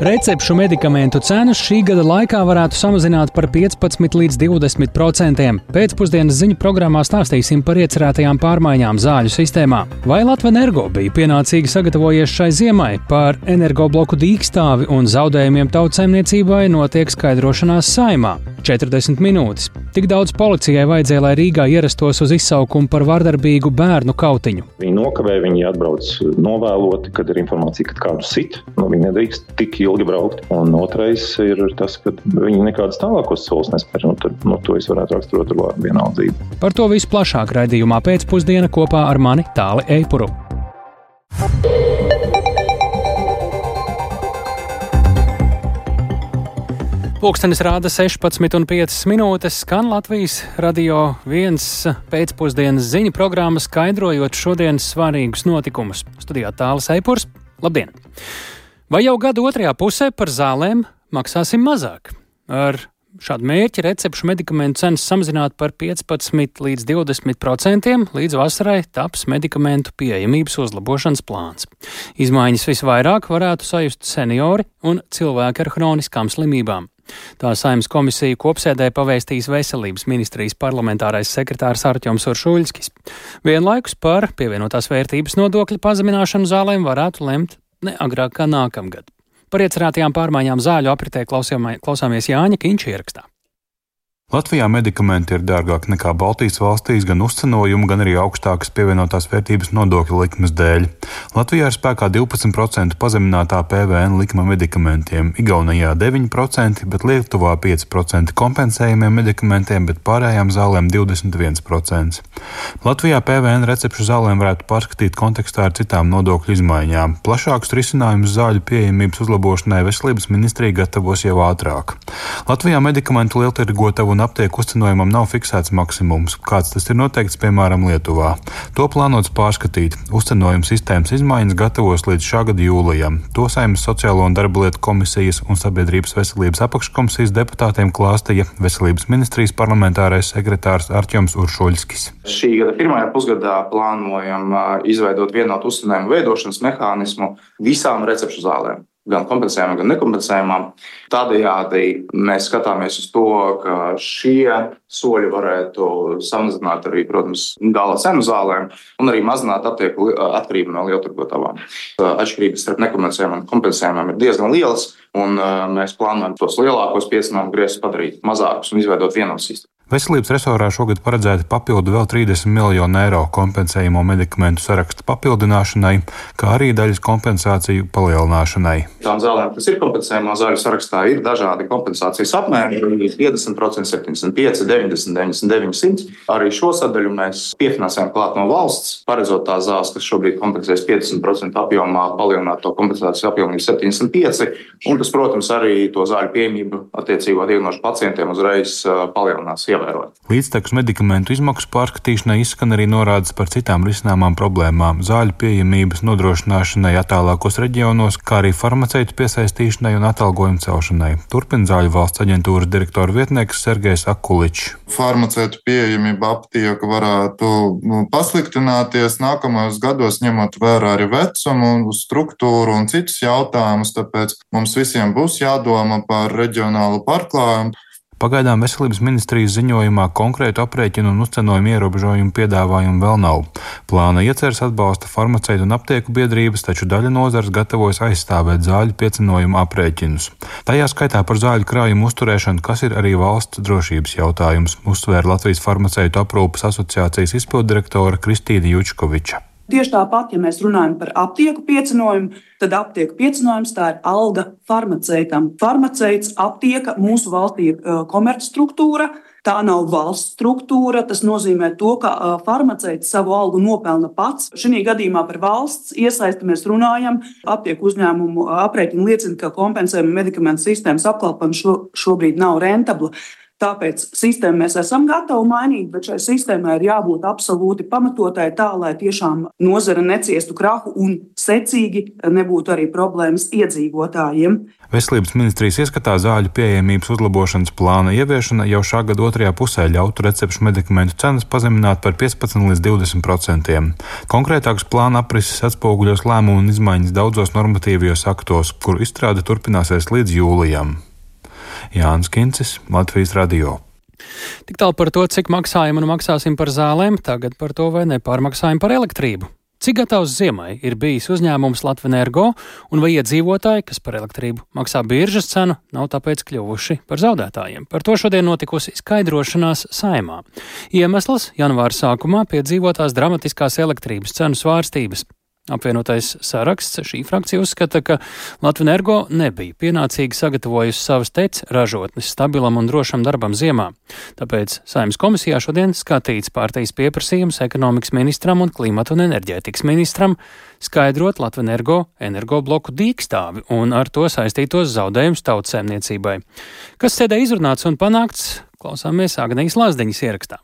Recepšu medikamentu cenas šī gada laikā varētu samazināt par 15 līdz 20 procentiem. Pēcpusdienas ziņu programmā stāstīsim par iecerētajām pārmaiņām zāļu sistēmā. Vai Latvijas energo bija pienācīgi sagatavojies šai ziemai? Par energobloku dīkstāvi un zaudējumiem tautsēmniecībai notiek skaidrošanās saimā. 40 minūtes. Tik daudz policijai vajadzēja, lai Rīgā ierastos uz izsaukumu par vardarbīgu bērnu kautiņu. Viņi nokavē, viņi atbrauc novēloti, kad ir informācija, ka kādu sit. Nu, viņi nedrīkst tik ilgi braukt. Un otrais ir tas, ka viņi nekādus tālākos solis nespēr. Nu, tad, nu, to es varētu raksturot ar vienaldzību. Par to visu plašāk raidījumā pēcpusdienā kopā ar mani Tāli Eipuru. Pūkstens rāda 16,5 minūtes, skan Latvijas radio viens pēcpusdienas ziņu programma, skaidrojot šodienas svarīgus notikumus. Studijā tālāk Eipurs. Labdien! Vai jau gada otrajā pusē par zālēm maksāsim mazāk? Ar šādu mērķi recepšu medikamentu cenas samazināt par 15 līdz 20 procentiem, līdz vasarai taps medikamentu pieejamības uzlabošanas plāns. Izmaiņas visvairāk varētu sajust seniori un cilvēki ar hroniskām slimībām. Tā saimnes komisija kopsēdē pavēstīs veselības ministrijas parlamentārais sekretārs Arķoms Uršuļskis. Vienlaikus par pievienotās vērtības nodokļa pazemināšanu zālēm varētu lemt ne agrāk kā nākamgad. Par iecerētajām pārmaiņām zāļu apritē klausāmies Jāņa Kīņša ierakstā. Latvijā medikamenti ir dārgāki nekā Baltijas valstīs gan uzcenojumu, gan arī augstākas pievienotās vērtības nodokļu likmes dēļ. Latvijā ir spēkā 12% pazeminātā PVN likme medikamentiem, Igaunijā 9%, bet Lietuvā 5% kompensējumiem medikamentiem, bet pārējām zālēm 21%. Latvijā PVN recepšu zālēm varētu pārskatīt kontekstā ar citām nodokļu izmaiņām. Plašākus risinājumus zāļu pieejamības uzlabošanai veselības ministrija gatavos jau ātrāk. Latvijā medikamentu lieltirgotavu un aptieku uzcenojumam nav fiksēts maksimums, kāds tas ir noteikts piemēram Lietuvā. To plānots pārskatīt. Uzcenojuma sistēmas izmaiņas gatavos līdz šā gada jūlijam. To saimnes sociālo un darba lietu komisijas un sabiedrības veselības apakškomisijas deputātiem klāstīja veselības ministrijas parlamentārais sekretārs Arķoms Uršuļskis. Šī gada pirmajā pusgadā plānojam izveidot vienotu uzcenējumu veidošanas mehānismu visām recepšu zālēm gan kompensējumām, gan nekompensējumām. Tādējādi mēs skatāmies uz to, ka šie soļi varētu samazināt arī, protams, gala cenu zālēm un arī mazināt attieku atkarību no lielturgotavām. Atšķirības starp nekompensējumām un kompensējumām ir diezgan lielas, un mēs plānojam tos lielākos piecinājumu griezus padarīt mazākus un izveidot vienotu sistēmu. Veselības resorā šogad paredzēti papildu vēl 30 miljonu eiro kompensējumu medikamentu sarakstu papildināšanai, kā arī daļas kompensāciju palielināšanai. Tām zālēm, kas ir kompensējumā zāļu sarakstā, ir dažādi kompensācijas apmēri - 50%, 75, 90, 99, 100. Arī šo sadaļu mēs piefinansējam klāt no valsts, paredzot tās zāles, kas šobrīd kompensēs 50% apjomā, palielināt to kompensāciju apjomu līdz 75. Un tas, protams, arī to zāļu pieejamību attiecīgo diagnožu pacientiem uzreiz palielinās ievērojami. Līdztekus medikamentu izmaksu pārskatīšanai izskan arī norādes par citām risināmām problēmām - zāļu pieejamības nodrošināšanai attālākos reģionos, kā arī farmaceitu piesaistīšanai un atalgojumu celšanai. Turpina zāļu valsts aģentūras direktora vietnieks Sergejs Akuličs. Farmaceitu pieejamība aptieka varētu nu, pasliktināties nākamajos gados, ņemot vērā arī vecumu, struktūru un citus jautājumus. Tāpēc mums visiem būs jādomā par reģionālu pārklājumu. Pagaidām veselības ministrijas ziņojumā konkrētu aprēķinu un uzcenojumu ierobežojumu piedāvājumu vēl nav. Plāna ieceres atbalsta farmaceitu un aptieku biedrības, taču daļa nozars gatavojas aizstāvēt zāļu piecinojumu aprēķinus. Tajā skaitā par zāļu krājumu uzturēšanu, kas ir arī valsts drošības jautājums, uzsvēra Latvijas farmaceitu aprūpas asociācijas izpildirektore Kristīna Jučkoviča. Tieši tāpat, ja mēs runājam par aptieku piecinojumu, tad aptieku piecinojums tā ir alga farmaceitam. Farmaceits aptieka mūsu valstī ir komercstruktūra. Tā nav valsts struktūra. Tas nozīmē, to, ka farmaceits savu algu nopelna pats. Šī gadījumā par valsts iesaisti mēs runājam. Aptieku uzņēmumu aprēķini liecina, ka kompensējuma medikamentu sistēmas apkalpošana šo, šobrīd nav rentabla. Tāpēc sistēmu mēs esam gatavi mainīt, bet šai sistēmai ir jābūt absolūti pamatotai tā, lai tiešām nozara neciestu krahu un secīgi nebūtu arī problēmas iedzīvotājiem. Veselības ministrijas ieskatā zāļu pieejamības uzlabošanas plāna ieviešana jau šā gada otrajā pusē ļautu recepšu medikamentu cenas pazemināt par 15 līdz 20 procentiem. Konkrētāks plāna aprises atspoguļos lēmumu un izmaiņas daudzos normatīvajos aktos, kuru izstrāde turpināsies līdz jūlijam. Jānis Kincis, Latvijas Radio. Tik tālu par to, cik maksājam un maksāsim par zālēm, tagad par to, vai nepārmaksājam par elektrību. Cik gatavs ziemai ir bijis uzņēmums Latvenergo un vai iedzīvotāji, kas par elektrību maksā biržas cenu, nav tāpēc kļuvuši par zaudētājiem? Par to šodien notikusi skaidrošanās saimā. Iemesls janvāra sākumā piedzīvotās dramatiskās elektrības cenu svārstības. Apvienotais saraksts šī frakcija uzskata, ka Latvijas energo nebija pienācīgi sagatavojusi savas tec ražotnes stabilam un drošam darbam ziemā. Tāpēc Saimnes komisijā šodien skatīts pārtīs pieprasījums ekonomikas ministram un klimata un enerģētikas ministram skaidrot Latvijas energo energobloku dīkstāvi un ar to saistītos zaudējumus tautsēmniecībai. Kas sēdē izrunāts un panākts, klausāmies Agnijas Lazdeņas ierakstā.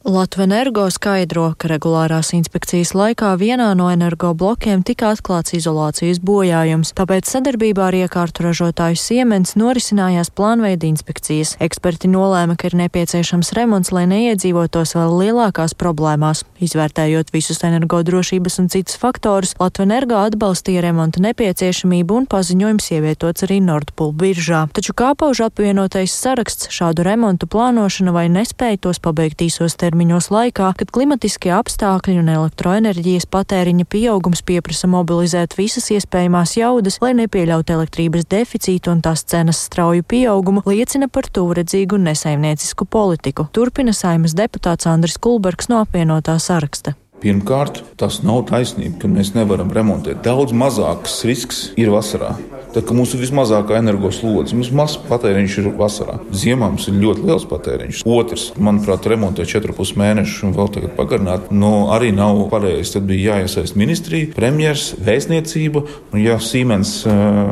Latvenergo skaidro, ka regulārās inspekcijas laikā vienā no energoblokiem tika atklāts izolācijas bojājums, tāpēc sadarbībā ar iekārtu ražotāju Siemens norisinājās plānveida inspekcijas. Eksperti nolēma, ka ir nepieciešams remonts, lai neiedzīvotos vēl lielākās problēmās. Izvērtējot visus energodrošības un citus faktorus, Latvenergo atbalstīja remonta nepieciešamību un paziņojums ievietots arī Nordpool biržā. Taču kā pauž apvienotais saraksts, šādu remontu plānošana vai nespēja tos pabeigt īsos termiņos ilgtermiņos laikā, kad klimatiskie apstākļi un elektroenerģijas patēriņa pieaugums pieprasa mobilizēt visas iespējamās jaudas, lai nepieļautu elektrības deficītu un tās cenas strauju pieaugumu, liecina par tūredzīgu un nesaimniecisku politiku. Turpina saimas deputāts Andris Kulbergs no apvienotā saraksta. Pirmkārt, tas nav taisnība, ka mēs nevaram remontēt. Daudz mazāks risks ir vasarā. Tad, kad mums ir vismazākā energoslodze, mums mazs patēriņš ir vasarā. Ziemā mums ir ļoti liels patēriņš. Otrs, manuprāt, remontēt 4,5 mēnešus un vēl tagad pagarināt, nu, arī nav pareizi. Tad bija jāiesaist ministrija, premjeras, vēstniecība. Un, ja Siemens uh,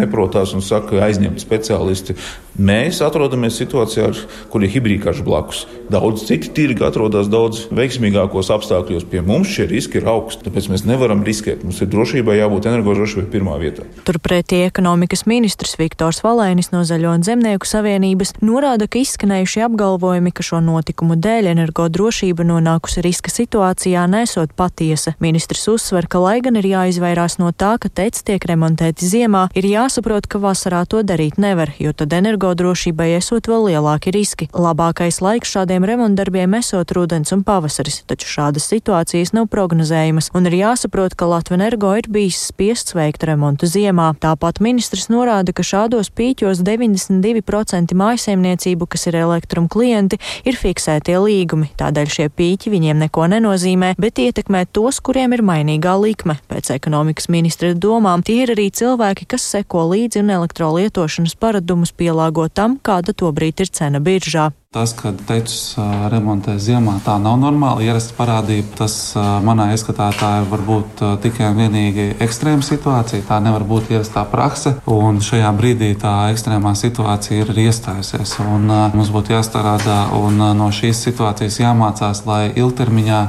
neprotās un saka, ka aizņemt speciālisti, mēs atrodamies situācijā, kur ir hibrīdkārš blakus. Daudz citi tirgi atrodas daudz veiksmīgākos apstākļos pie mums šie riski ir augsti. Tāpēc mēs nevaram riskēt. Mums ir drošībai jābūt energodrošībai pirmā vietā. Turpretī ekonomikas ministrs Viktors Valēnis no Zaļo un Zemnieku savienības norāda, ka izskanējušie apgalvojumi, ka šo notikumu dēļ energodrošība nonākusi riska situācijā, nesot patiesa. Ministrs uzsver, ka lai gan ir jāizvairās no tā, ka tec tiek remontēti ziemā, ir jāsaprot, ka vasarā to darīt nevar, jo tad energodrošībai esot vēl lielāki riski. Labākais laiks šādiem remontdarbiem esot rudens un pavasaris, taču šādas situācijas nav prognozējamas, un ir jāsaprot, ka Latvijas energo ir bijis spiests veikt remontu ziemā. Tāpat ministrs norāda, ka šādos pīķos 92% mājsaimniecību, kas ir elektrum klienti, ir fiksētie līgumi. Tādēļ šie pīķi viņiem neko nenozīmē, bet ietekmē tos, kuriem ir mainīgā likme. Pēc ekonomikas ministra domām tie ir arī cilvēki, kas seko līdzi un elektrolietošanas paradumus pielāgo tam, kāda tobrīd ir cena biržā. Tas, ka tečus remontē ziemā, tā nav normāla ierasta parādība. Tas manā ieskatā tā ir varbūt tikai un vienīgi ekstrēma situācija. Tā nevar būt ierastā prakse. Un šajā brīdī tā ekstrēmā situācija ir iestājusies. Un, mums būtu jāstrādā un no šīs situācijas jāmācās, lai ilgtermiņā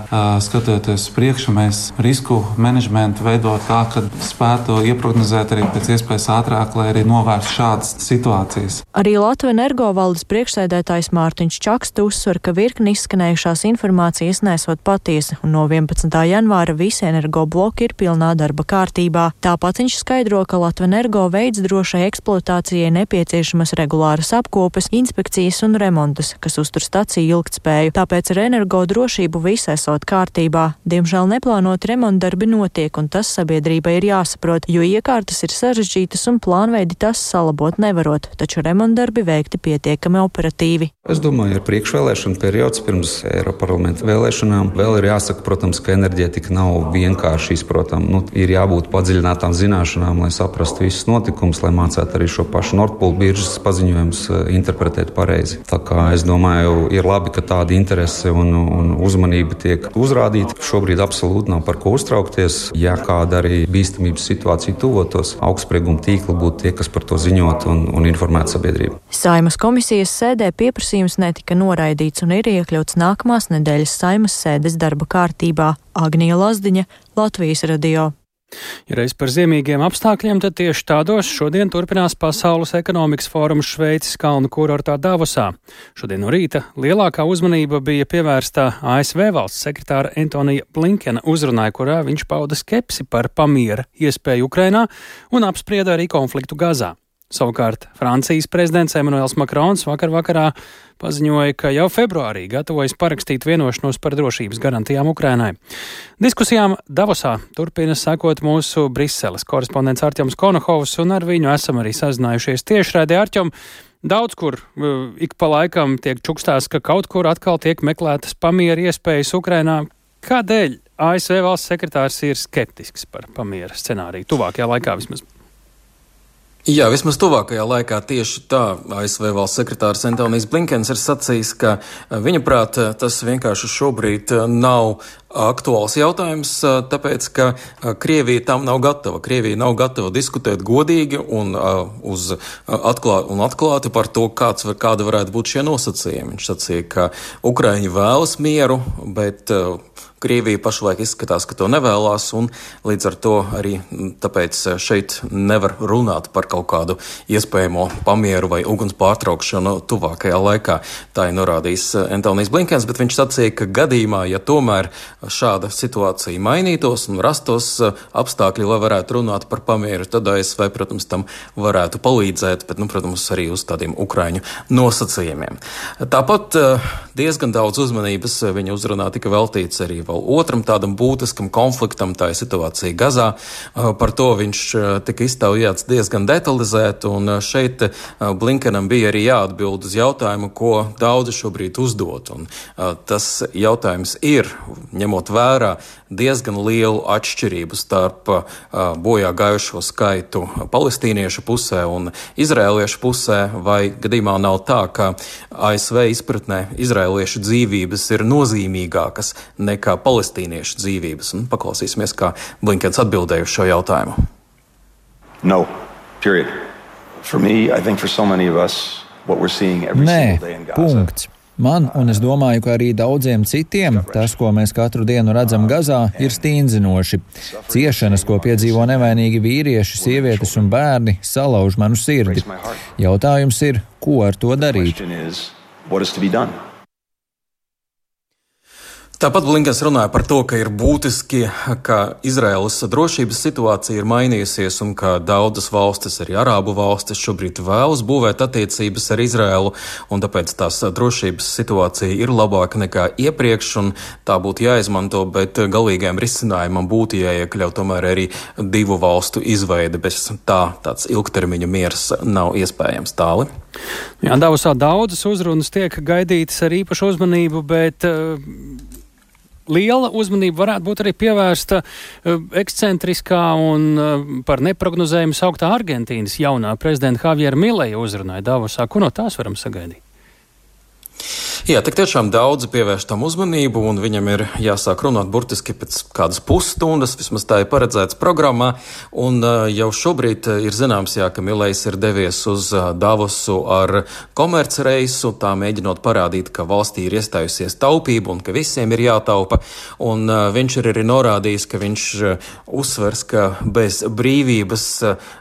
skatoties uz priekšu, mēs risku menedžmentu veidot tā, ka spētu ieprognozēt arī pēc iespējas ātrāk, lai arī novērstu šādas situācijas. Arī Latvijas energo valdes priekšsēdētājs Mārcis. Mārtiņš Čakste uzsver, ka virkni izskanējušās informācijas nesot patiesa, un no 11. janvāra visi energo bloki ir pilnā darba kārtībā. Tāpat viņš skaidro, ka Latvijas energo veids drošai eksploatācijai nepieciešamas regulāras apkopes, inspekcijas un remontas, kas uztur staciju ilgtspēju. Tāpēc ar energo drošību viss esot kārtībā. Diemžēl neplānot remontdarbi notiek, un tas sabiedrībai ir jāsaprot, jo iekārtas ir sarežģītas un plānveidi tas salabot nevarot, taču remontdarbi veikti pietiekami operatīvi. Es domāju, ir priekšvēlēšana periods pirms Eiropas parlamenta vēlēšanām. Vēl ir jāsaka, protams, ka enerģētika nav vienkārši izprotama. Nu, ir jābūt padziļinātām zināšanām, lai saprastu visus notikumus, lai mācītu arī šo pašu Nordpūlu biržas paziņojumus eh, interpretēt pareizi. Tā kā es domāju, ir labi, ka tāda interese un, un uzmanība tiek uzrādīta. Šobrīd absolūti nav par ko uztraukties. Ja kāda arī bīstamības situācija tuvotos, augstsprieguma tīkla būtu tie, kas par to ziņot un, un informēt sabiedrību. Saimas komisijas sēdē pieprasījums netika noraidīts un ir iekļauts nākamās nedēļas saimas sēdes darba kārtībā. Agnija Lazdiņa, Latvijas radio. Ja reiz par ziemīgiem apstākļiem, tad tieši tādos šodien turpinās Pasaules ekonomikas fórums Šveices kalnu kurortā Davosā. Šodien no rīta lielākā uzmanība bija pievērsta ASV valsts sekretāra Antonija Blinkena uzrunai, kurā viņš pauda skepsi par pamiera iespēju Ukrainā un apsprieda arī konfliktu Gazā. Savukārt Francijas prezidents Emmanuels Makrons vakar vakarā paziņoja, ka jau februārī gatavojas parakstīt vienošanos par drošības garantijām Ukrainai. Diskusijām Davosā turpina sekot mūsu Briseles korespondents Artjoms Konohovs, un ar viņu esam arī sazinājušies tiešraidē Artjom. Daudz kur uh, ik pa laikam tiek čukstās, ka kaut kur atkal tiek meklētas pamiera iespējas Ukrainā. Kādēļ ASV valsts sekretārs ir skeptisks par pamiera scenāriju tuvākajā laikā vismaz? Jā, vismaz tuvākajā laikā tieši tā ASV valsts sekretārs Antonijs Blinkens ir sacījis, ka eh, viņa prāt tas vienkārši šobrīd nav aktuāls jautājums, tāpēc, ka Krievija tam nav gatava. Krievija nav gatava diskutēt godīgi un, uz atklāt, un atklāti par to, kāds, kāda varētu būt šie nosacījumi. Viņš sacīja, ka Ukraiņi vēlas mieru, bet Krievija pašlaik izskatās, ka to nevēlas, un līdz ar to arī tāpēc šeit nevar runāt par kaut kādu iespējamo pamieru vai uguns pārtraukšanu tuvākajā laikā. Tā ir norādījis Antonijs Blinkens, bet viņš sacīja, ka gadījumā, ja tomēr šāda situācija mainītos un rastos apstākļi, lai varētu runāt par pamieru, tad ASV, protams, tam varētu palīdzēt, bet, nu, protams, arī uz tādiem ukraiņu nosacījumiem. Tāpat diezgan daudz uzmanības viņa uzrunā tika veltīts arī vēl otram tādam būtiskam konfliktam, tā ir situācija Gazā. Par to viņš tika iztaujāts diezgan detalizēti, un šeit Blinkenam bija arī jāatbild uz jautājumu, ko daudzi šobrīd uzdot. Un tas jautājums ir, ņemot vērā diezgan lielu atšķirību starp bojā gājušo skaitu palestīniešu pusē un izrēliešu pusē, vai gadījumā nav tā, ka ASV izpratnē izrēliešu dzīvības ir nozīmīgākas nekā palestīniešu dzīvības. Un paklausīsimies, kā Blinkens atbildēja uz šo jautājumu. No, period. For me, I think for so many of us, what we're seeing every Nē, single day in Gaza. Punkts. Man, un es domāju, ka arī daudziem citiem, tas, ko mēs katru dienu redzam Gazā, ir stīnzinoši. Ciešanas, ko piedzīvo nevainīgi vīrieši, sievietes un bērni, salauž manu sirdi. Jautājums ir, ko ar to darīt? Tāpat Blinkens runāja par to, ka ir būtiski, ka Izraēlas drošības situācija ir mainījusies un ka daudzas valstis, arī Arābu valstis, šobrīd vēlas būvēt attiecības ar Izraēlu, un tāpēc tās drošības situācija ir labāka nekā iepriekš, un tā būtu jāizmanto, bet galīgajam risinājumam būtu jāiekļaut tomēr arī divu valstu izveide. Bez tā tāds ilgtermiņa miers nav iespējams tāli. Jā, Davosā daudzas uzrunas tiek gaidītas ar īpašu uzmanību, bet uh, liela uzmanība varētu būt arī pievērsta uh, ekscentriskā un uh, par neprognozējumu sauktā Argentīnas jaunā prezidenta Javiera Mileja uzrunai Davosā. Ko no tās varam sagaidīt? Jā, tik tiešām daudzi pievērš tam uzmanību, un viņam ir jāsāk runāt burtiski pēc kādas pusstundas, vismaz tā ir paredzēts programmā. Un jau šobrīd ir zināms, jā, ka Milējs ir devies uz Davosu ar komercreisu, tā mēģinot parādīt, ka valstī ir iestājusies taupība un ka visiem ir jātaupa. Un viņš ir arī norādījis, ka viņš uzsvers, ka bez brīvības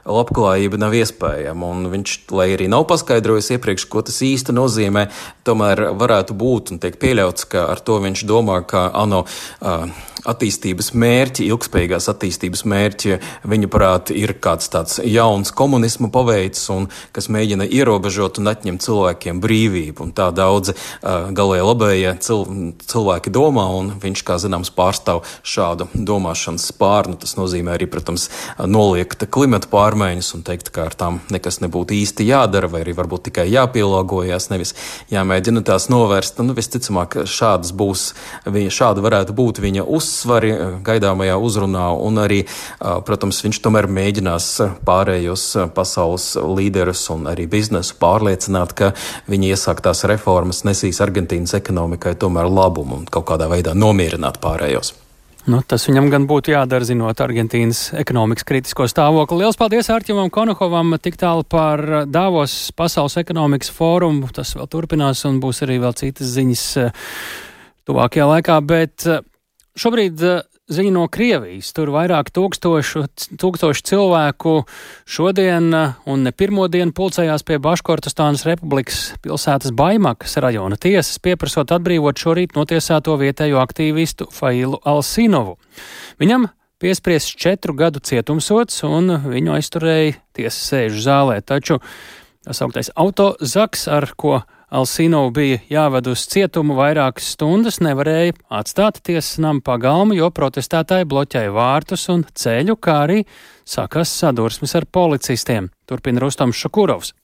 labklājība nav iespējama. Un viņš, lai arī nav paskaidrojis iepriekš, ko tas īsti nozīmē, tomēr varētu būt un tiek pieļauts, ka ar to viņš domā, ka ANO. Uh, attīstības mērķi, ilgspējīgās attīstības mērķi, viņuprāt, ir kāds tāds jauns komunisma paveids, un kas mēģina ierobežot un atņemt cilvēkiem brīvību. Un tā daudzi uh, galēji labējie cil cilvēki domā, un viņš, kā zināms, pārstāv šādu domāšanas spārnu. Tas nozīmē arī, protams, noliegt klimata pārmaiņas un teikt, ka ar tām nekas nebūtu īsti jādara, vai arī varbūt tikai jāpielāgojas, nevis jāmēģina tās novērst. Nu, visticamāk, šādas būs, viņa, šāda varētu būt viņa uzsvari gaidāmajā uzrunā, un arī, protams, viņš tomēr mēģinās pārējos pasaules līderus un arī biznesu pārliecināt, ka viņa iesāktās reformas nesīs Argentīnas ekonomikai tomēr labumu un kaut kādā veidā nomierināt pārējos. Nu, tas viņam gan būtu jādara, zinot Argentīnas ekonomikas kritisko stāvokli. Lielas paldies Arķimam Konokovam tik tālu par Dāvos Pasaules ekonomikas fórumu. Tas vēl turpinās un būs arī vēl citas ziņas eh, tuvākajā laikā, bet eh, šobrīd eh, ziņa no Krievijas. Tur vairāk tūkstošu, tūkstošu cilvēku šodien un ne pirmo dienu pulcējās pie Baškortastānas republikas pilsētas Baimakas rajona tiesas, pieprasot atbrīvot šorīt notiesāto vietējo aktīvistu Failu Alsinovu. Viņam piespriests četru gadu cietumsots, un viņu aizturēja tiesas sēžu zālē. Taču tas augtais autozaks, ar ko Alsīnovu bija jāved uz cietumu vairākas stundas, nevarēja atstāt tiesas nama pagalmu, jo protestētāji bloķēja vārtus un ceļu, kā arī sākās sadursmes ar policistiem. Turpina Rustams Šakurovs.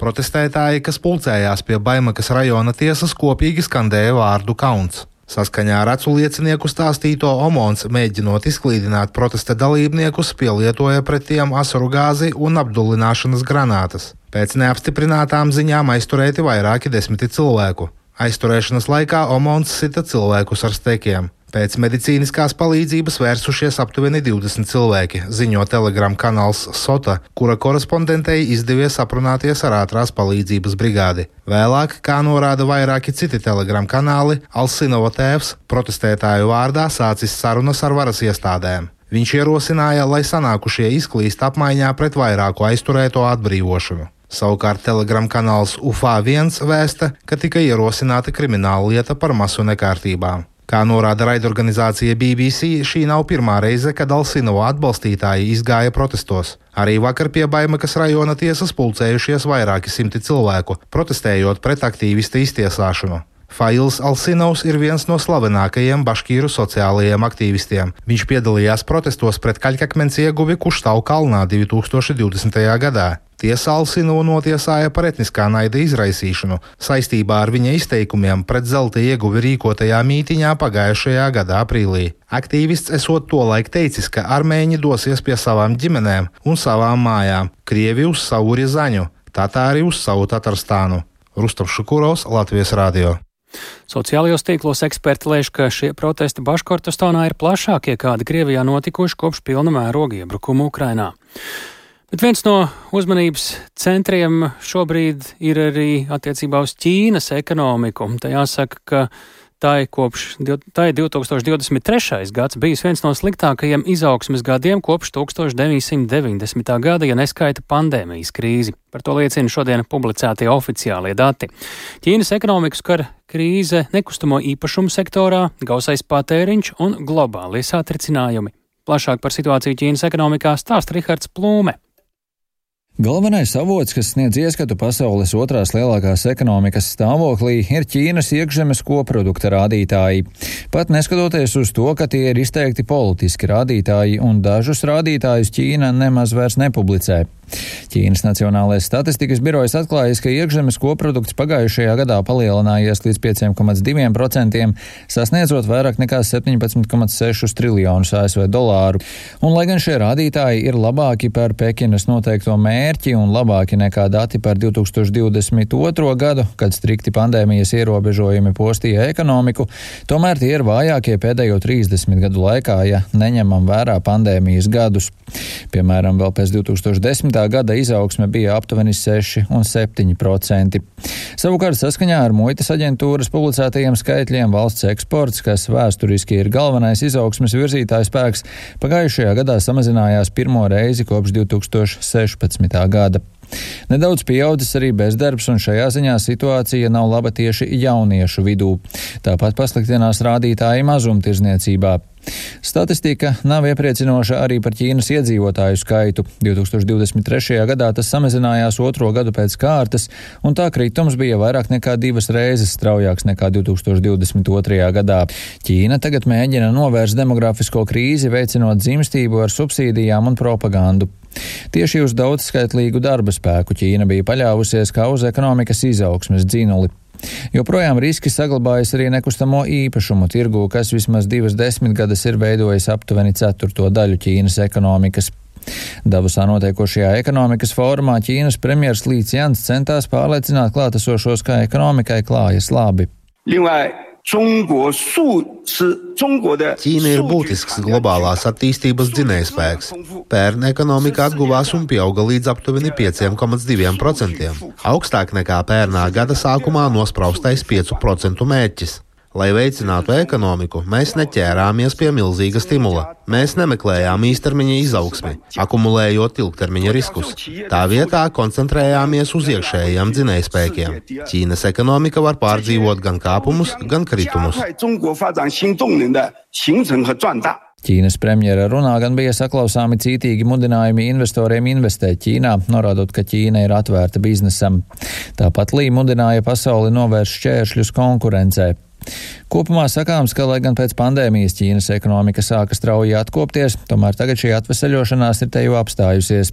Protestētāji, kas pulcējās pie Baimakas rajona tiesas, kopīgi skandēja vārdu kauns. Saskaņā ar acu liecinieku stāstīto Omons, mēģinot izklīdināt protesta dalībniekus, pielietoja pret tiem asaru gāzi un apdullināšanas granātas. Pēc neapstiprinātām ziņām aizturēti vairāki desmiti cilvēku. Aizturēšanas laikā Omons sita cilvēkus ar stekiem. Pēc medicīniskās palīdzības vērsušies aptuveni 20 cilvēki, ziņo telegram kanāls Sota, kura korespondentei izdevies aprunāties ar ātrās palīdzības brigādi. Vēlāk, kā norāda vairāki citi telegram kanāli, Alsinova tēvs protestētāju vārdā sācis sarunas ar varas iestādēm. Viņš ierosināja, lai sanākušie izklīst apmaiņā pret vairāku aizturēto atbrīvošanu. Savukārt telegram kanāls UFA1 vēsta, ka tika ierosināta krimināla lieta par masu nekārtībām. Kā norāda raidorganizācija BBC, šī nav pirmā reize, kad Alsinovo atbalstītāji izgāja protestos. Arī vakar pie Baimakas rajona tiesas pulcējušies vairāki simti cilvēku, protestējot pret aktīvista iztiesāšanu. Fails Alsinovs ir viens no slavenākajiem baškīru sociālajiem aktīvistiem. Viņš piedalījās protestos pret kaļķakmens ieguvi Kuštau kalnā 2020. gadā. Tiesa Alsinovu notiesāja par etniskā naida izraisīšanu saistībā ar viņa izteikumiem pret zelta ieguvi rīkotajā mītiņā pagājušajā gada aprīlī. Aktīvists esot tolaik teicis, ka armēņi dosies pie savām ģimenēm un savām mājām, krievi uz savu Rizaņu, tatāri uz savu Tatarstānu. Rustam Šukurovs, Latvijas Rādio. Sociālajos tīklos eksperti lēš, ka šie protesti Baškortostānā ir plašākie, kādi Krievijā notikuši kopš pilna mēroga iebrukuma Ukrainā. Bet viens no uzmanības centriem šobrīd ir arī attiecībā uz Ķīnas ekonomiku. Tā jāsaka, ka tā ir kopš tā ir 2023. gads bijis viens no sliktākajiem izaugsmes gadiem kopš 1990. gada, ja neskaita pandēmijas krīzi. Par to liecina šodien publicētie oficiālie dati. Ķīnas ekonomikas kara krīze nekustamo īpašumu sektorā, gausais patēriņš un globālie satricinājumi. Plašāk par situāciju Ķīnas ekonomikā stāsta Rihards Plūme. Galvenais avots, kas sniedz ieskatu pasaules otrās lielākās ekonomikas stāvoklī, ir Ķīnas iekšzemes koprodukta rādītāji. Pat neskatoties uz to, ka tie ir izteikti politiski rādītāji un dažus rādītājus Ķīna nemaz vairs nepublicē. Ķīnas Nacionālais statistikas birojas atklājis, ka iekšzemes koprodukts pagājušajā gadā palielinājies līdz 5,2%, sasniedzot vairāk nekā 17,6 triljonus ASV dolāru. Un, lai gan šie rādītāji ir labāki par Pekinas noteikto mērķi un labāki nekā dati par 2022. gadu, kad strikti pandēmijas ierobežojumi postīja ekonomiku, tomēr tie ir vājākie pēdējo 30 gadu laikā, ja neņemam vērā pandēmijas gadus. Piemēram, vēl pēc 2010 gada izaugsme bija aptuveni 6 un 7%. Savukārt saskaņā ar muitas aģentūras publicētajiem skaitļiem valsts eksports, kas vēsturiski ir galvenais izaugsmes virzītājs spēks, pagājušajā gadā samazinājās pirmo reizi kopš 2016. gada. Nedaudz pieaudzis arī bezdarbs, un šajā ziņā situācija nav laba tieši jauniešu vidū. Tāpat pasliktinās rādītāji mazumtirzniecībā. Statistika nav iepriecinoša arī par Ķīnas iedzīvotāju skaitu. 2023. gadā tas samazinājās otro gadu pēc kārtas, un tā kritums bija vairāk nekā divas reizes straujāks nekā 2022. gadā. Ķīna tagad mēģina novērst demografisko krīzi, veicinot dzimstību ar subsīdijām un propagandu. Tieši uz daudzskaitlīgu darba spēku Ķīna bija paļāvusies kā uz ekonomikas izaugsmes dzinuli. Joprojām riski saglabājas arī nekustamo īpašumu tirgū, kas vismaz divas desmitgades ir veidojis aptuveni ceturto daļu Ķīnas ekonomikas. Davusā notiekošajā ekonomikas fórumā Ķīnas premjers Līts Jans centās pārliecināt klātesošos, ka ekonomikai klājas labi. 另外 Ķīna ir būtisks globālās attīstības dzinējspēks. Pērn ekonomika atguvās un pieauga līdz aptuveni 5,2%, augstāk nekā pērnā gada sākumā nospraustais 5% mērķis. Lai veicinātu ekonomiku, mēs neķērāmies pie milzīga stimula. Mēs nemeklējām īstermiņa izaugsmi, akumulējot ilgtermiņa riskus. Tā vietā koncentrējāmies uz iekšējiem dzinējspēkiem. Ķīnas ekonomika var pārdzīvot gan kāpumus, gan kritumus. Ķīnas premjera runā gan bija saklausāmi cītīgi mudinājumi investoriem investēt Ķīnā, norādot, ka Ķīna ir atvērta biznesam. Tāpat Lī mudināja pasauli novērst šķēršļus konkurencei. Kopumā sakāms, ka, lai gan pēc pandēmijas Ķīnas ekonomika sāka strauji atkopties, tomēr tagad šī atveseļošanās ir te jau apstājusies.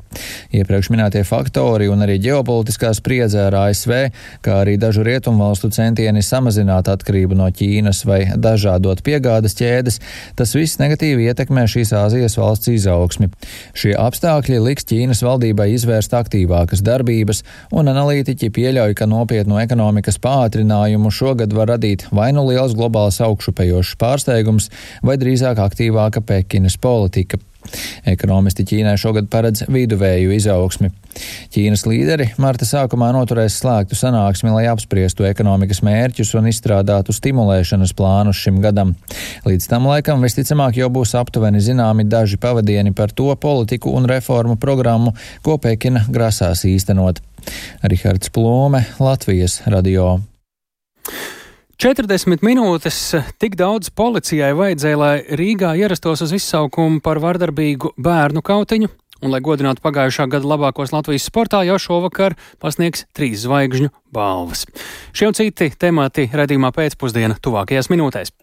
Iepriekš minētie faktori un arī ģeopolitiskā spriedze ar ASV, kā arī dažu rietumvalstu centieni samazināt atkarību no Ķīnas vai dažādot piegādes ķēdes, tas viss negatīvi ietekmē šīs Āzijas valsts izaugsmi. Šie apstākļi liks Ķīnas valdībai izvērst aktīvākas darbības, un analītiķi pieļauj, ka nopietnu ekonomikas pātrinājumu šogad var radīt vai nu liels globāls augšupejošs pārsteigums vai drīzāk aktīvāka Pekinas politika. Ekonomisti Ķīnai šogad paredz viduvēju izaugsmi. Ķīnas līderi marta sākumā noturēs slēgtu sanāksmi, lai apspriestu ekonomikas mērķus un izstrādātu stimulēšanas plānus šim gadam. Līdz tam laikam visticamāk jau būs aptuveni zināmi daži pavadieni par to politiku un reformu programmu, ko Pekina grasās īstenot. Rihards Plome, Latvijas radio. 40 minūtes tik daudz policijai vajadzēja, lai Rīgā ierastos uz izsaukumu par vardarbīgu bērnu kautiņu, un, lai godinātu pagājušā gada labākos Latvijas sportā, jau šovakar pasniegs trīs zvaigžņu balvas. Šie un citi temati redzījumā pēcpusdienā tuvākajās minūtēs.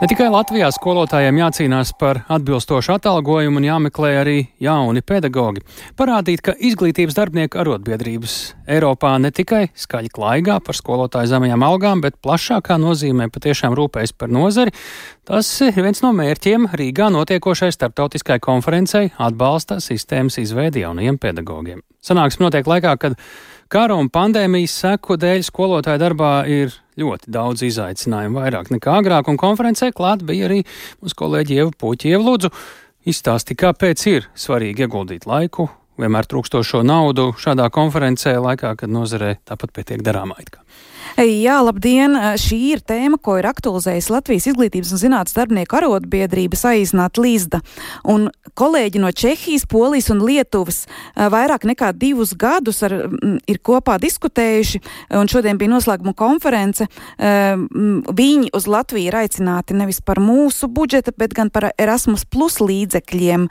Ne tikai Latvijā skolotājiem jācīnās par atbilstošu atalgojumu un jāmeklē arī jauni pedagoģi. Parādīt, ka izglītības darbinieku arotbiedrības Eiropā ne tikai skaļi klaigā par skolotāju zemajām algām, bet plašākā nozīmē patiešām rūpējas par nozari. Tas ir viens no mērķiem Rīgā notiekošai starptautiskai konferencei atbalsta sistēmas izveidi jaunajiem pedagogiem. Sanāksme notiek laikā, kad kara un pandēmijas seku dēļ skolotāju darbā ir ļoti daudz izaicinājumu, vairāk nekā agrāk, un konferencē klāt bija arī mūsu kolēģi Ieva Puķieva Lūdzu. Izstāsti, kāpēc ir svarīgi ieguldīt laiku, vienmēr trūkstošo naudu šādā konferencē, laikā, kad nozarē tāpat pietiek darāmā. Jā, labdien! Šī ir tēma, ko ir aktualizējusi Latvijas izglītības un zinātnes darbinieku arotbiedrība saīsināt Līzda. Un kolēģi no Čehijas, Polijas un Lietuvas vairāk nekā divus gadus ar, ir kopā diskutējuši, un šodien bija noslēguma konference. Viņi uz Latviju ir aicināti nevis par mūsu budžeta, bet gan par Erasmus plus līdzekļiem.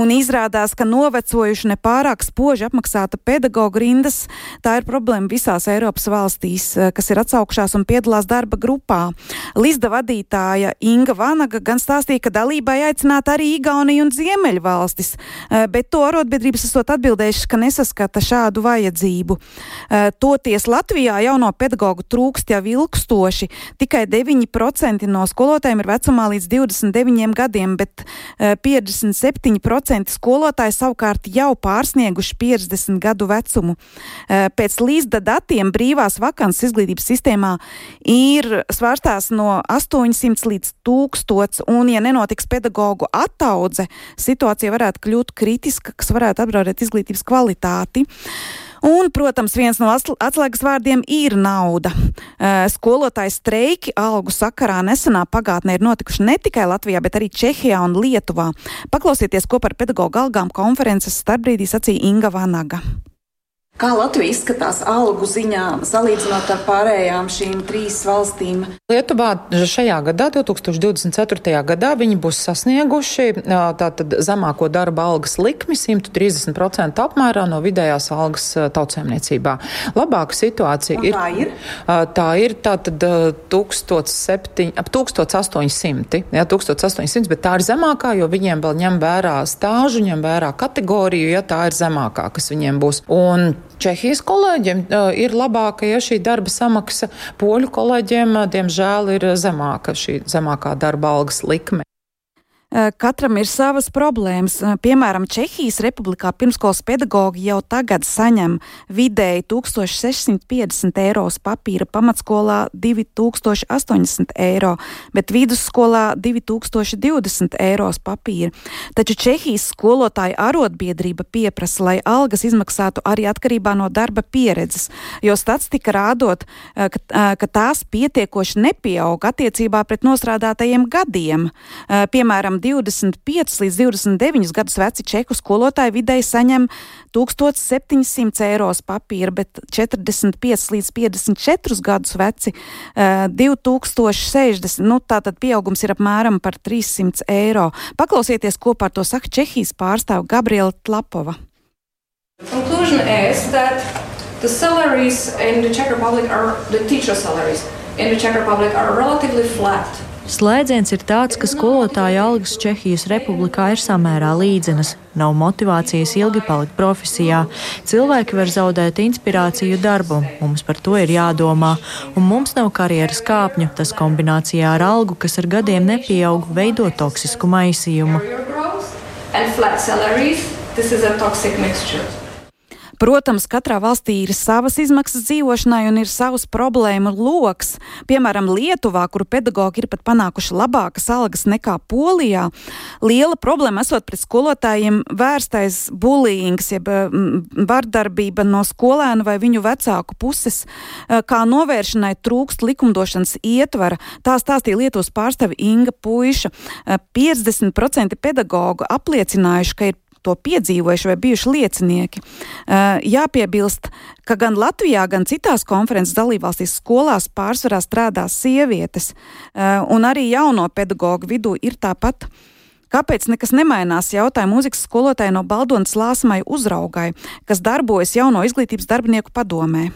Un izrādās, ka novecojuši nepārāk spoži apmaksāta pedagoģa rindas, tā ir problēma visās Eiropas valstīs. Eh, kas ir atsaukšās un piedalās darba grupā. Lizda vadītāja Inga Vanaga gan stāstīja, ka dalībai aicināta arī Igaunija un Ziemeļvalstis, eh, bet to arotbiedrības esot atbildējušas, ka nesaskata šādu vajadzību. Eh, toties Latvijā jauno pedagoģu trūkst jau ilgstoši. Tikai 9% no skolotājiem ir vecumā līdz 29 gadiem, bet 57% skolotāji savukārt jau pārsnieguši 50 gadu vecumu. Pēc līdz datiem brīvās vakantūras Kansas izglītības sistēmā ir svārstās no 800 līdz 1000, un, ja nenotiks pedagoģu attaudze, situācija varētu kļūt kritiska, kas varētu apdraudēt izglītības kvalitāti. Un, protams, viens no atslēgas vārdiem ir nauda. Skolotāju streiki algu sakarā nesenā pagātnē ir notikuši ne tikai Latvijā, bet arī Čehijā un Lietuvā. Paklausieties, ko par pedagoģu algām konferences starpbrīdī sacīja Inga Vanaga. Kā Latvija izskatās algu ziņā, salīdzinot ar pārējām šīm trīs valstīm? Lietuvā šajā gadā, 2024. gadā, viņi būs sasnieguši tātad zemāko darba algas likmi 130% apmērā no vidējās algas tautsēmniecībā. Labāka situācija ir. Tā ir? Tā ir tātad 1700, ap 1800, jā, 1800, bet tā ir zemākā, jo viņiem vēl ņem vērā stāžu, ņem vērā kategoriju, ja tā ir zemākā, kas viņiem būs. Un Čehijas kolēģiem ir labāka, ja šī darba samaksa, poļu kolēģiem, diemžēl, ir zemāka šī zemākā darba algas likme. Eh, katram ir savas problēmas. Eh, piemēram, Čehijas republikā pirmskolas pedagoģi jau tagad saņem vidēji 1650 eiro papīra, pamatskolā 2080 eiro, bet vidusskolā 2020 eiro papīra. Taču Čehijas skolotāja arotbiedrība pieprasa, lai algas izmaksātu arī atkarībā no darba pieredzes, jo statistika rādot, eh, ka, ka tās pietiekoši nepieaug attiecībā pret nostrādātajiem gadiem. Piemēram, 25 līdz 29 gadus veci čehu skolotāji vidēji saņem 1700 eiro papīra, bet 45 līdz 54 gadus veci uh, 2060. Nu, tātad pieaugums ir apmēram par 300 eiro. Paklausieties, ko par to saka Čehijas pārstāve Gabriela Tlapova. Conclusion is that the salaries in the Czech Republic are the teacher salaries in the Czech Republic are relatively flat. Slēdziens ir tāds, ka skolotāja algas Čehijas republikā ir samērā līdzenas. Nav motivācijas ilgi palikt profesijā. Cilvēki var zaudēt inspirāciju darbu, mums par to ir jādomā. Un mums nav karjeras kāpņu, tas kombinācijā ar algu, kas ar gadiem nepieaug, veido toksisku maisījumu. And flat salaries, this is a toxic mixture. Protams, katrā valstī ir savas izmaksas dzīvošanai un ir savs problēmu lokus. Piemēram, Lietuvā, kur pedagoģi ir pat panākuši labākas algas nekā Polijā, liela problēma esot pret skolotājiem vērstais bullyings, jeb vardarbība no skolēnu vai viņu vecāku puses, eh, kā novēršanai trūkst likumdošanas ietvara. Tā stāstīja Lietuvas pārstāve Inga Puiša. 50% eh, pedagoģu apliecinājuši, ka ir to piedzīvojuši vai bijuši liecinieki. Uh, jāpiebilst, ka gan Latvijā, gan citās konferences dalībvalstīs skolās pārsvarā strādā sievietes, uh, un arī jauno pedagoģu vidū ir tāpat. Kāpēc nekas nemainās? jautāja mūzikas skolotāja no Baldonas Lāsmai uzraugai, kas darbojas jauno izglītības darbinieku padomē.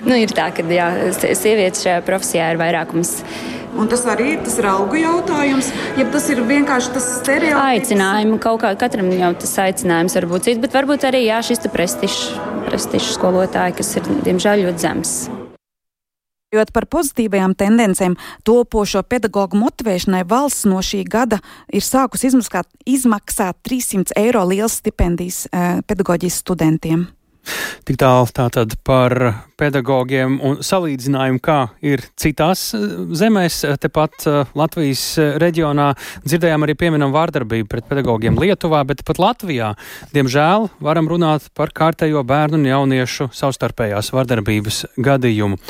Nu, ir tā, ka jā, sievietes šajā profesijā ir vairākums Un tas arī ir tas auga jautājums, ja tas ir vienkārši tas stereotips. Aicinājumi kaut kā katram jau tas aicinājums var būt cits, bet varbūt arī jā, šis prestižs, prestižs skolotāji, kas ir diemžēl ļoti zems. Runājot par pozitīvajām tendencēm, topošo pedagoģu motivēšanai valsts no šī gada ir sākus izmaksāt, izmaksāt 300 eiro liels stipendijas eh, pedagoģijas studentiem. Tik tālu tātad par pedagogiem un salīdzinājumu, kā ir citās eh, zemēs. Tepat eh, Latvijas eh, reģionā dzirdējām arī pieminam vārdarbību pret pedagogiem Lietuvā, bet pat Latvijā, diemžēl, varam runāt par kārtējo bērnu un jauniešu savstarpējās vārdarbības gadījumu.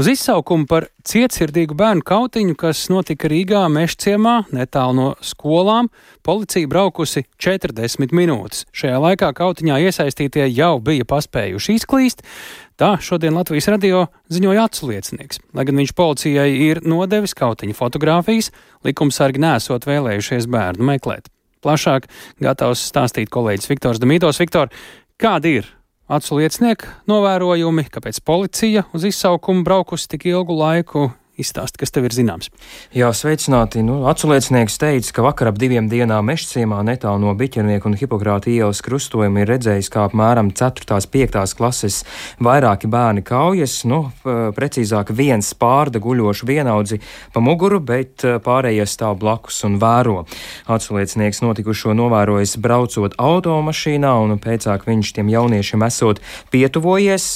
Uz izsaukumu par cietsirdīgu bērnu kautiņu, kas notika Rīgā Mešciemā, netālu no skolām, policija braukusi 40 minūtes. Šajā laikā kautiņā iesaistītie jau bija paspējuši izklīst. Tā šodien Latvijas radio ziņoja atsliecinieks. Lai gan viņš policijai ir nodevis kautiņa fotogrāfijas, likumsargi nesot vēlējušies bērnu meklēt. Plašāk gatavs stāstīt kolēģis Viktors Damītos. Viktor, kādi ir atsliecinieku novērojumi, kāpēc policija uz izsaukumu braukusi tik ilgu laiku, Izstāsti, kas tev ir zināms. Jā, sveicināti. Nu, Aculiecinieks teica, ka vakar ap diviem dienām mežciemā netālu no Biķernieka un Hipokrāta ielas krustojuma ir redzējis, kā apmēram 4. un 5. klases vairāki bērni kaujas, nu, precīzāk viens pārda guļošu vienaudzi pa muguru, bet pārējie stāv blakus un vēro. Aculiecinieks notikušo novērojis braucot automašīnā un pēcāk viņš tiem jauniešiem esot pietuvojies,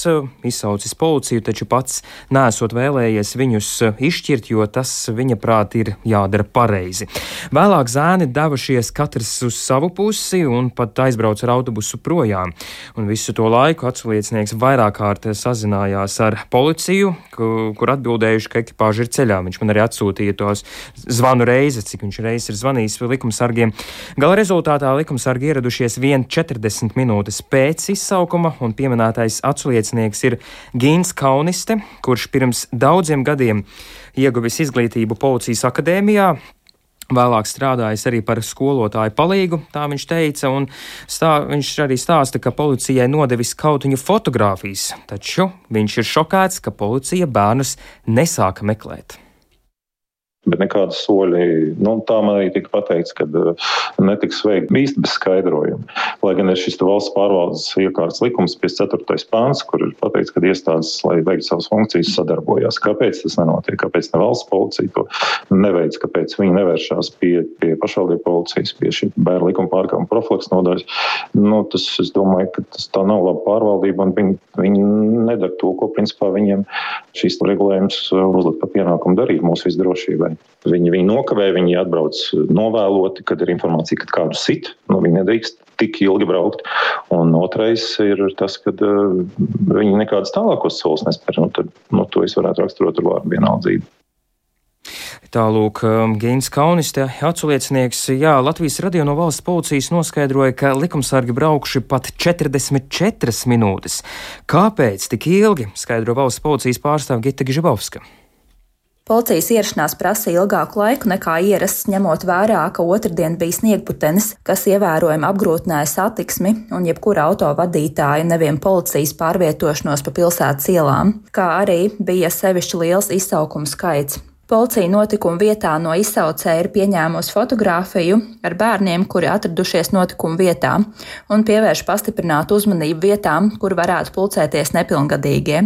izsaucis policiju, taču pats nesot vēlējies viņus izšķirt, jo tas viņa prāt ir jādara pareizi. Vēlāk zēni devušies katrs uz savu pusi un pat aizbrauca ar autobusu projām. Un visu to laiku atsliecinieks vairāk kārt sazinājās ar policiju, kur atbildējuši, ka ekipāža ir ceļā. Viņš man arī atsūtīja tos zvanu reizi, cik viņš reizes ir zvanījis likumsargiem. Gala rezultātā likumsargi ieradušies 1,40 minūtes pēc izsaukuma, un pieminētais atsliecinieks ir Gīns Kauniste, kurš pirms daudziem gadiem ieguvis izglītību Policijas akadēmijā. Vēlāk strādājis arī par skolotāju palīgu, tā viņš teica, un stā, viņš arī stāsta, ka policijai nodevis kautiņu fotogrāfijas, taču viņš ir šokēts, ka policija bērnus nesāka meklēt. Bet nekāda soļi, nu, tā man arī tika pateikts, ka uh, netiks veikta īsti bez skaidrojuma. Lai gan ir šis valsts pārvaldes iekārtas likums, 54. pāns, kur ir pateikts, ka iestādes, lai veiktu savas funkcijas, sadarbojās. Kāpēc tas nenotiek? Kāpēc ne valsts policija to neveic? Kāpēc viņi nevēršās pie, pie pašvaldību policijas, pie šī bērnu likuma pārkāpuma profilaks nodaļas? Nu, tas, es domāju, ka tas tā nav laba pārvaldība, un viņi, viņi nedara to, ko principā viņiem šīs regulējums uzliek par pienākumu darīt mūsu visdrošībai. Viņi, viņi nokavē, viņi atbrauc novēloti, kad ir informācija, ka kādu sit. Nu, viņi nedrīkst tik ilgi braukt. Un otrais ir tas, ka uh, viņi nekādas tālākos solis nespēr. Nu, tad, nu, to es varētu raksturot ar vārdu vienaldzību. Tālūk, um, Gīns Kauniste, aculiecinieks, jā, Latvijas radio no valsts policijas noskaidroja, ka likumsargi braukuši pat 44 minūtes. Kāpēc tik ilgi, skaidro valsts policijas pārstāvja Gita Gžibovska. Policijas ierašanās prasīja ilgāku laiku nekā ierasts, ņemot vērā, ka otrdien bija sniegputenis, kas ievērojami apgrūtināja satiksmi un jebkura auto vadītāja nevien policijas pārvietošanos pa pilsētas ielām, kā arī bija sevišķi liels izsaukumu skaits. Policija notikuma vietā no izsaucēja ir pieņēmusi fotografiju ar bērniem, kuri atradušies notikuma vietā, un pievērš pastiprinātu uzmanību vietām, kur varētu pulcēties nepilngadīgie.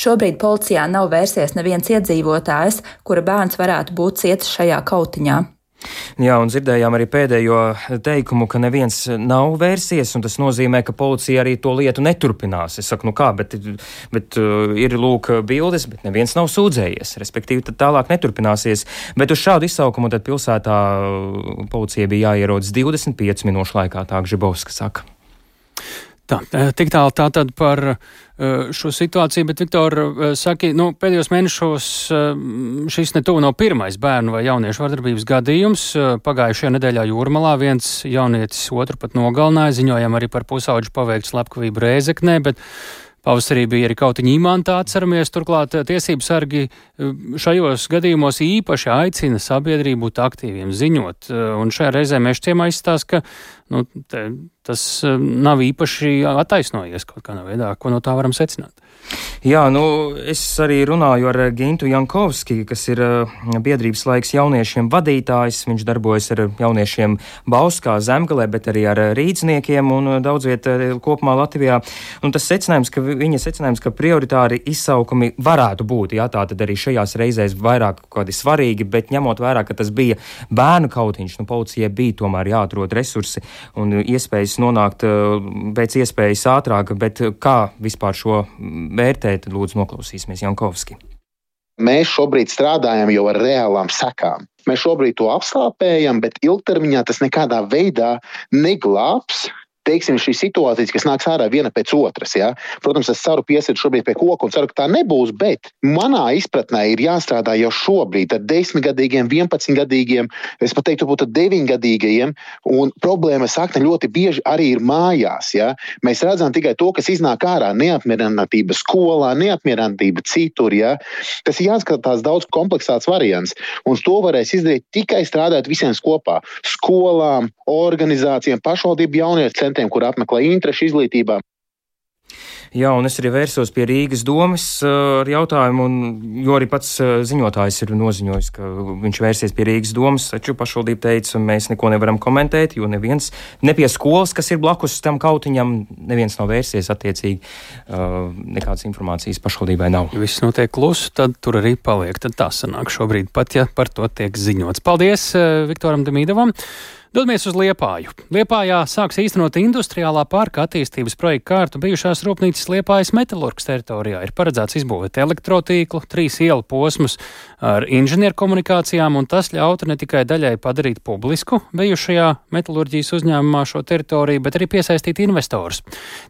Šobrīd policijā nav vērsies neviens iedzīvotājs, kura bērns varētu būt cietis šajā kautiņā. Jā, un dzirdējām arī pēdējo teikumu, ka neviens nav vērsies, un tas nozīmē, ka policija arī to lietu neturpinās. Es saku, nu kā, bet, bet uh, ir lūk bildes, bet neviens nav sūdzējies, respektīvi tad tālāk neturpināsies. Bet uz šādu izsaukumu tad pilsētā uh, policija bija jāierodas 25 minūšu laikā, tā Gžibovska saka. Tā, tik tālu tā tad par šo situāciju, bet, Viktor, saki, nu, pēdējos mēnešos šis netuvu nav pirmais bērnu vai jauniešu vardarbības gadījums. Pagājušajā nedēļā Jūrmalā viens jaunietis otru pat nogalināja, ziņojam arī par pusauģu paveiktu slepkavību Rēzeknē, bet Pavasarī bija arī kautiņa imantā atceramies, turklāt tiesību sargi šajos gadījumos īpaši aicina sabiedrību būt aktīviem, ziņot. Un šajā reizē mēs ciemā izstāst, ka nu, te, tas nav īpaši attaisnojies kaut kādā veidā, ko no tā varam secināt. Jā, nu, es arī runāju ar Gintu Jankovski, kas ir biedrības laiks jauniešiem vadītājs. Viņš darbojas ar jauniešiem Bauskā, Zemgalē, bet arī ar rīdzniekiem un daudz vietā kopumā Latvijā. Un tas secinājums, ka viņa secinājums, ka prioritāri izsaukumi varētu būt, jā, tā tad arī šajās reizēs vairāk kādi svarīgi, bet ņemot vērā, ka tas bija bērnu kautiņš, nu, policijai bija tomēr jāatrod resursi un iespējas nonākt pēc iespējas ātrāk, bet kā vispār šo vērtēt, lūdzu noklausīsimies Jankovski. Mēs šobrīd strādājam jau ar reālām sekām. Mēs šobrīd to apslāpējam, bet ilgtermiņā tas nekādā veidā neglābs teiksim, šīs situācijas, kas nāks ārā viena pēc otras. Ja? Protams, es ceru piesiet šobrīd pie koka un ceru, ka tā nebūs, bet manā izpratnē ir jāstrādā jau šobrīd ar 10 gadīgiem, 11 gadīgiem, es pat teiktu, pat 9 gadīgiem, problēma sakne ļoti bieži arī ir mājās. Ja? Mēs redzam tikai to, kas iznāk ārā, neapmierinātība skolā, neapmierinātība citur. Ja? Tas ir jāskatās daudz kompleksāks variants, un to varēs izdarīt tikai strādājot visiem kopā - skolām, organizācijām, pašvaldību jauniešu centriem, kur apmeklē interešu izglītībā. Jā, un es arī vērsos pie Rīgas domas ar jautājumu, un, jo arī pats ziņotājs ir noziņojis, ka viņš vērsies pie Rīgas domas, taču pašvaldība teica, mēs neko nevaram komentēt, jo neviens, ne pie skolas, kas ir blakus tam kautiņam, neviens nav vērsies attiecīgi, nekādas informācijas pašvaldībai nav. Viss notiek klusu, tad tur arī paliek. Tad tā sanāk šobrīd, pat ja par to tiek ziņots. Paldies Viktoram Demīdovam! Dodamies uz Liepāju. Liepājā sāks īstenot industriālā parka attīstības projektu kārtu bijušās rūpnīcas Liepājas metalurgas teritorijā. Ir paredzēts izbūvēt elektrotīklu, trīs ielu posmus ar inženierkomunikācijām, un tas ļautu ne tikai daļai padarīt publisku bijušajā metalurģijas uzņēmumā šo teritoriju, bet arī piesaistīt investorus.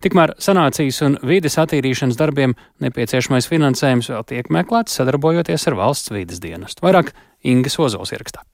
Tikmēr sanācijas un vides attīrīšanas darbiem nepieciešamais finansējums vēl tiek meklēts, sadarbojoties ar valsts vides dienestu. Vairāk Ingas Ozols ierakstā.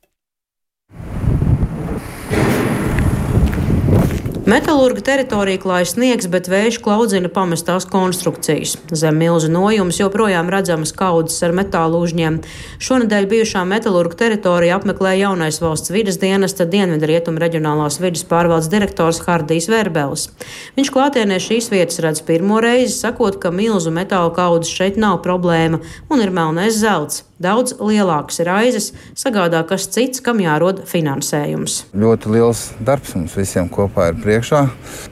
Metālurga teritorija klāj sniegs, bet vējš klaudzina pamestās konstrukcijas. Zem milzu nojumas joprojām redzamas kaudzes ar metālu užņiem. Šonadēļ bijušā metālurga teritorija apmeklē jaunais valsts vidas dienesta Dienvidrietumu reģionālās vidas pārvaldes direktors Hardijs Verbels. Viņš klātienē šīs vietas redz pirmo reizi, sakot, ka milzu metāla kaudzes šeit nav problēma un ir melnais zelts. Daudz lielākas raizes sagādā kas cits, kam jārod finansējums. Ļoti liels darbs mums visiem kopā ir priekšā.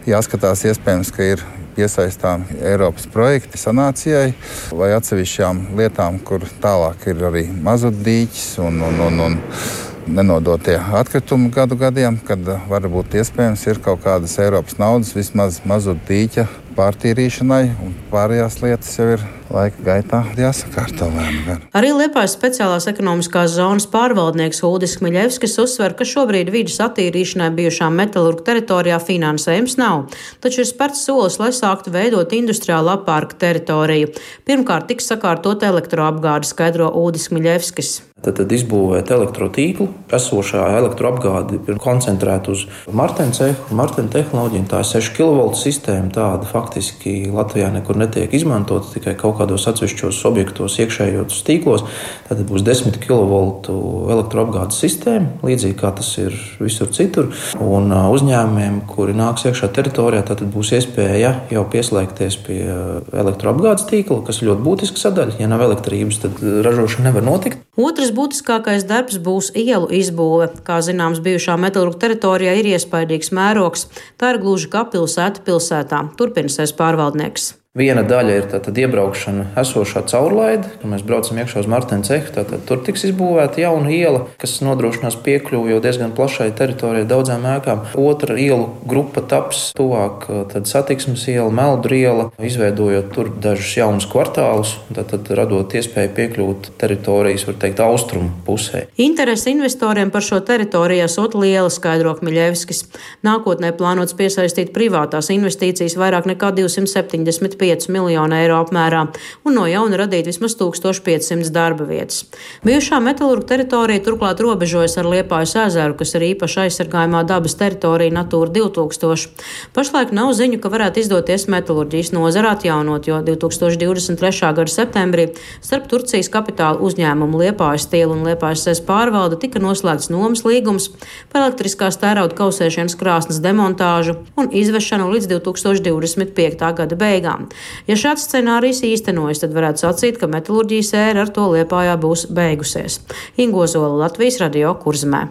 Jāskatās, iespējams, ka ir iesaistām Eiropas projekti sanācijai vai atsevišķām lietām, kur tālāk ir arī mazudīķis un, un, un, un nenodotie atkritumi gadu gadiem, kad varbūt iespējams ir kaut kādas Eiropas naudas vismaz mazudīķa pārtīrīšanai, un pārējās lietas jau ir laika gaitā jāsakārto lēnām. Arī Liepājas speciālās ekonomiskās zonas pārvaldnieks Ulris Kmiļevskis uzsver, ka šobrīd vidas attīrīšanai bijušā metālurgu teritorijā finansējums nav, taču ir spērts solis, lai sāktu veidot industriālu apārka teritoriju. Pirmkārt, tiks sakārtot elektroapgāde, skaidro Ulris Kmiļevskis. Tad, tad izbūvēt elektrotīklu. Esošā elektroapgāde ir koncentrēta uz Martena cehu, Martena tehnoloģiju. Tā ir 6 kV sistēma. Tāda faktiski Latvijā nekur netiek izmantota, tikai kaut kādos atsevišķos objektos, iekšējos tīklos. Tad būs 10 kV elektroapgādes sistēma, līdzīgi kā tas ir visur citur. Un uzņēmumiem, kuri nāks iekšā teritorijā, tad būs iespēja jau pieslēgties pie elektroapgādes tīkla, kas ir ļoti būtiska sadaļa. Ja nav elektrības, tad ražošana nevar notikt. Otrs būtiskākais darbs būs ielu izbūve. Kā zināms, bijušā metālurga teritorijā ir iespaidīgs mērogs. Tā ir gluži kā pilsēta pilsētā. Turpinasies pārvaldnieks. Viena daļa ir tātad iebraukšana esošā caurlaide, kad mēs braucam iekšā uz Martinu cehu. Tātad tur tiks izbūvēta jauna iela, kas nodrošinās piekļuvi jau diezgan plašai teritorijai, daudzām ēkām. Otra ielu grupa taps tuvāk satiksmes iela, Meldru iela, izveidojot tur dažus jaunus kvartālus, tad radot iespēju piekļūt teritorijas, var teikt, austrumu pusē. Interesi investoriem par šo teritoriju esot liela, skaidro Miļevskis. Nākotnē plānots piesaistīt privātās investīcijas vairāk nekā 275 5 miljonu eiro apmērā un no jauna radīt vismaz 1500 darba vietas. Bijušā metālurga teritorija turklāt robežojas ar Liepājas ezeru, kas ir īpaši aizsargājumā dabas teritorija Natūra 2000. Pašlaik nav ziņu, ka varētu izdoties metālurģijas nozara atjaunot, jo 2023. gada septembrī starp Turcijas kapitāla uzņēmumu Liepājas stielu un Liepājas ses pārvalde tika noslēgts nomas līgums par elektriskās tērauda kausēšanas krāsnes demontāžu un izvešanu līdz 2025. gada beigām. Ja šāds scenārijs īstenojas, tad varētu sacīt, ka metālurģijas ēra ar to liepājā būs beigusies. Ingozola Latvijas radio kurzmē.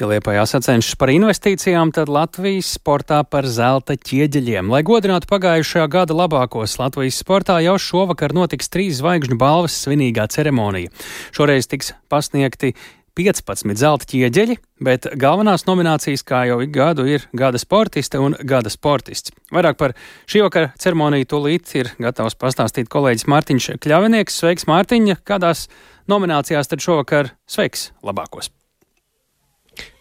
Ja liepājā sacenšas par investīcijām, tad Latvijas sportā par zelta ķieģeļiem. Lai godinātu pagājušajā gada labākos Latvijas sportā, jau šovakar notiks trīs zvaigžņu balvas svinīgā ceremonija. Šoreiz tiks pasniegti 15 zelta ķieģeļi, bet galvenās nominācijas, kā jau ik gadu, ir gada sportiste un gada sportists. Vairāk par šī vakara ceremoniju tūlīt ir gatavs pastāstīt kolēģis Mārtiņš Kļavinieks. Sveiks, Mārtiņa! Kādās nominācijās tad šovakar sveiks labākos?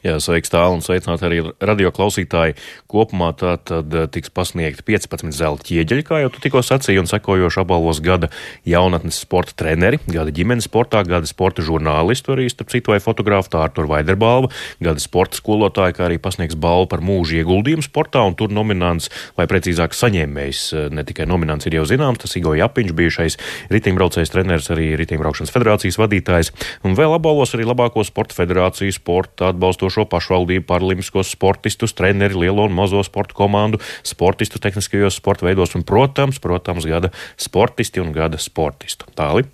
Jā, sveiks tālu un sveicināt arī radio klausītāji. Kopumā tā tad eh, tiks pasniegti 15 zelta ķieģeļi, kā jau tu tikko sacīji, un sekojoši apbalvos gada jaunatnes sporta treneri, gada ģimenes sportā, gada sporta žurnālistu arī, starp citu, vai fotografu tā Artur Vaiderbalva, gada sporta skolotāja, kā arī pasniegs balvu par mūža ieguldījumu sportā, un tur nominants, vai precīzāk saņēmējs, eh, ne tikai nominants ir jau zināms, tas Igo Japiņš, bijušais ritimbraucējs treneris, arī ritimbraukšanas federācijas vadītājs, un vēl apbalvos arī labāko sporta federāciju sporta atbalstošu esošo pašvaldību paralimpiskos sportistus, treneri, lielo un mazo sporta komandu, sportistu tehniskajos sporta veidos un, protams, protams, gada sportisti un gada sportistu. Tāli.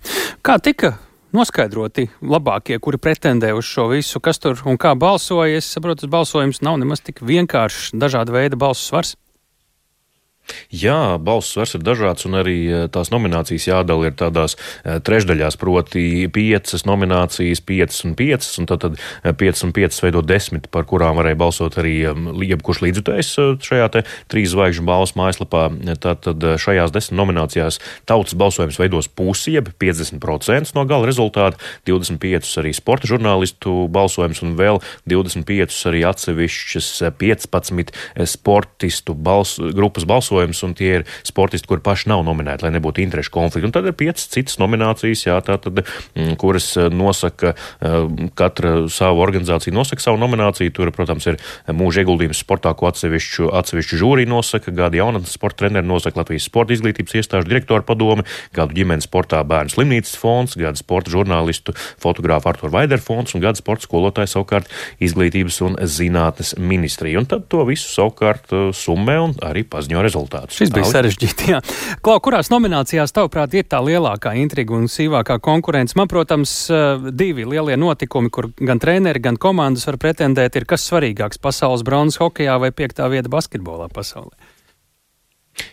Kā tika noskaidroti labākie, kuri pretendē uz šo visu, kas tur un kā balsoja. Es saprotu, tas balsojums nav nemaz tik vienkāršs, dažāda veida balsu svars. Jā, balss svars ir dažāds, un arī eh, tās nominācijas jādala ir tādās eh, trešdaļās, proti, piecas nominācijas, piecas un piecas, un tad, tad eh, piecas un piecas veido desmit, par kurām varēja balsot arī jebkurš līdzutējs šajā te trīs zvaigžņu balvas mājaslapā. Tātad šajās desmit nominācijās tautas balsojums veidos pusi, jeb 50% no gala rezultāta, 25 arī sporta žurnālistu balsojums un vēl 25 arī atsevišķas 15 sportistu bals, grupas balsojums balsojums, un tie ir sportisti, kuri paši nav nominēti, lai nebūtu interešu konflikta. Un tad ir piecas citas nominācijas, jā, tātad, mm, kuras eh, nosaka, eh, katra savu organizāciju nosaka savu nomināciju. Tur, protams, ir mūža ieguldījums sportā, ko atsevišķu, atsevišķu žūriju nosaka, gada jaunatnes sporta treneri nosaka Latvijas sporta izglītības iestāžu direktora padome, gadu ģimenes sportā bērnu slimnīcas fonds, gada sporta žurnālistu fotogrāfu Artur Vaider fonds un gada sporta skolotāju savukārt izglītības un zinātnes ministrija. Un tad to visu savukārt eh, summē un arī paziņo rezultātu rezultātus. Šis bija sarežģīti. Jā. Klau, kurās nominācijās, tavuprāt, ir tā lielākā intriga un sīvākā konkurence? Man, protams, eh, divi lielie notikumi, kur gan treneri, gan komandas var pretendēt, ir kas svarīgāks - pasaules bronzas hokeja vai piektā vieta basketbolā pasaulē.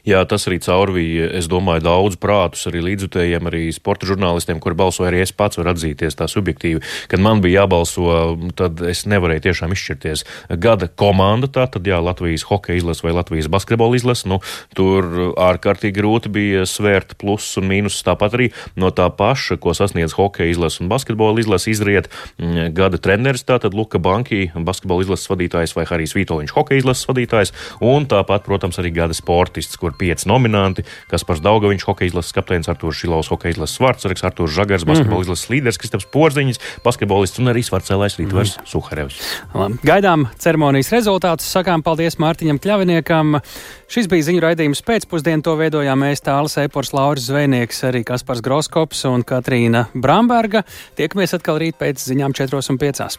Jā, tas arī caurvīja, es domāju, daudz prātus arī līdzutējiem, arī sporta žurnālistiem, kuri balsoja arī es pats varu atzīties tā subjektīvi. Kad man bija jābalso, tad es nevarēju tiešām izšķirties. Gada komanda, tā tad jā, Latvijas hokeja izlase vai Latvijas basketbola izlase, nu, tur ārkārtīgi grūti bija svērt plusus un mīnusus. Tāpat arī no tā paša, ko sasniedz hokeja izlase un basketbola izlase, izriet mm, gada treneris, tātad Luka Banki, basketbola izlases vadītājs vai Harijs Vitoļņš, hokeja izlases vadītājs, un tāpat, protams, arī gada sportists valsts, kur pieci nominanti - Kaspars Daugaviņš, hokeja izlases kapteinis, Artūrs Šilovs, hokeja izlases Svartsargs, Artūrs Žagars, basketbola mm -hmm. izlases līderis, Kristaps Porziņš, basketbolists un arī svarcēlājs Rītvars mm -hmm. Suharevs. Gaidām ceremonijas rezultātus, sakām paldies Mārtiņam Kļaviniekam. Šis bija ziņu raidījums pēcpusdienu, to veidojām mēs tāls Eipors Lauris Zvejnieks, arī Kaspars Groskops un Katrīna Bramberga. Tiekamies atkal rīt pēc ziņām 4 un 5.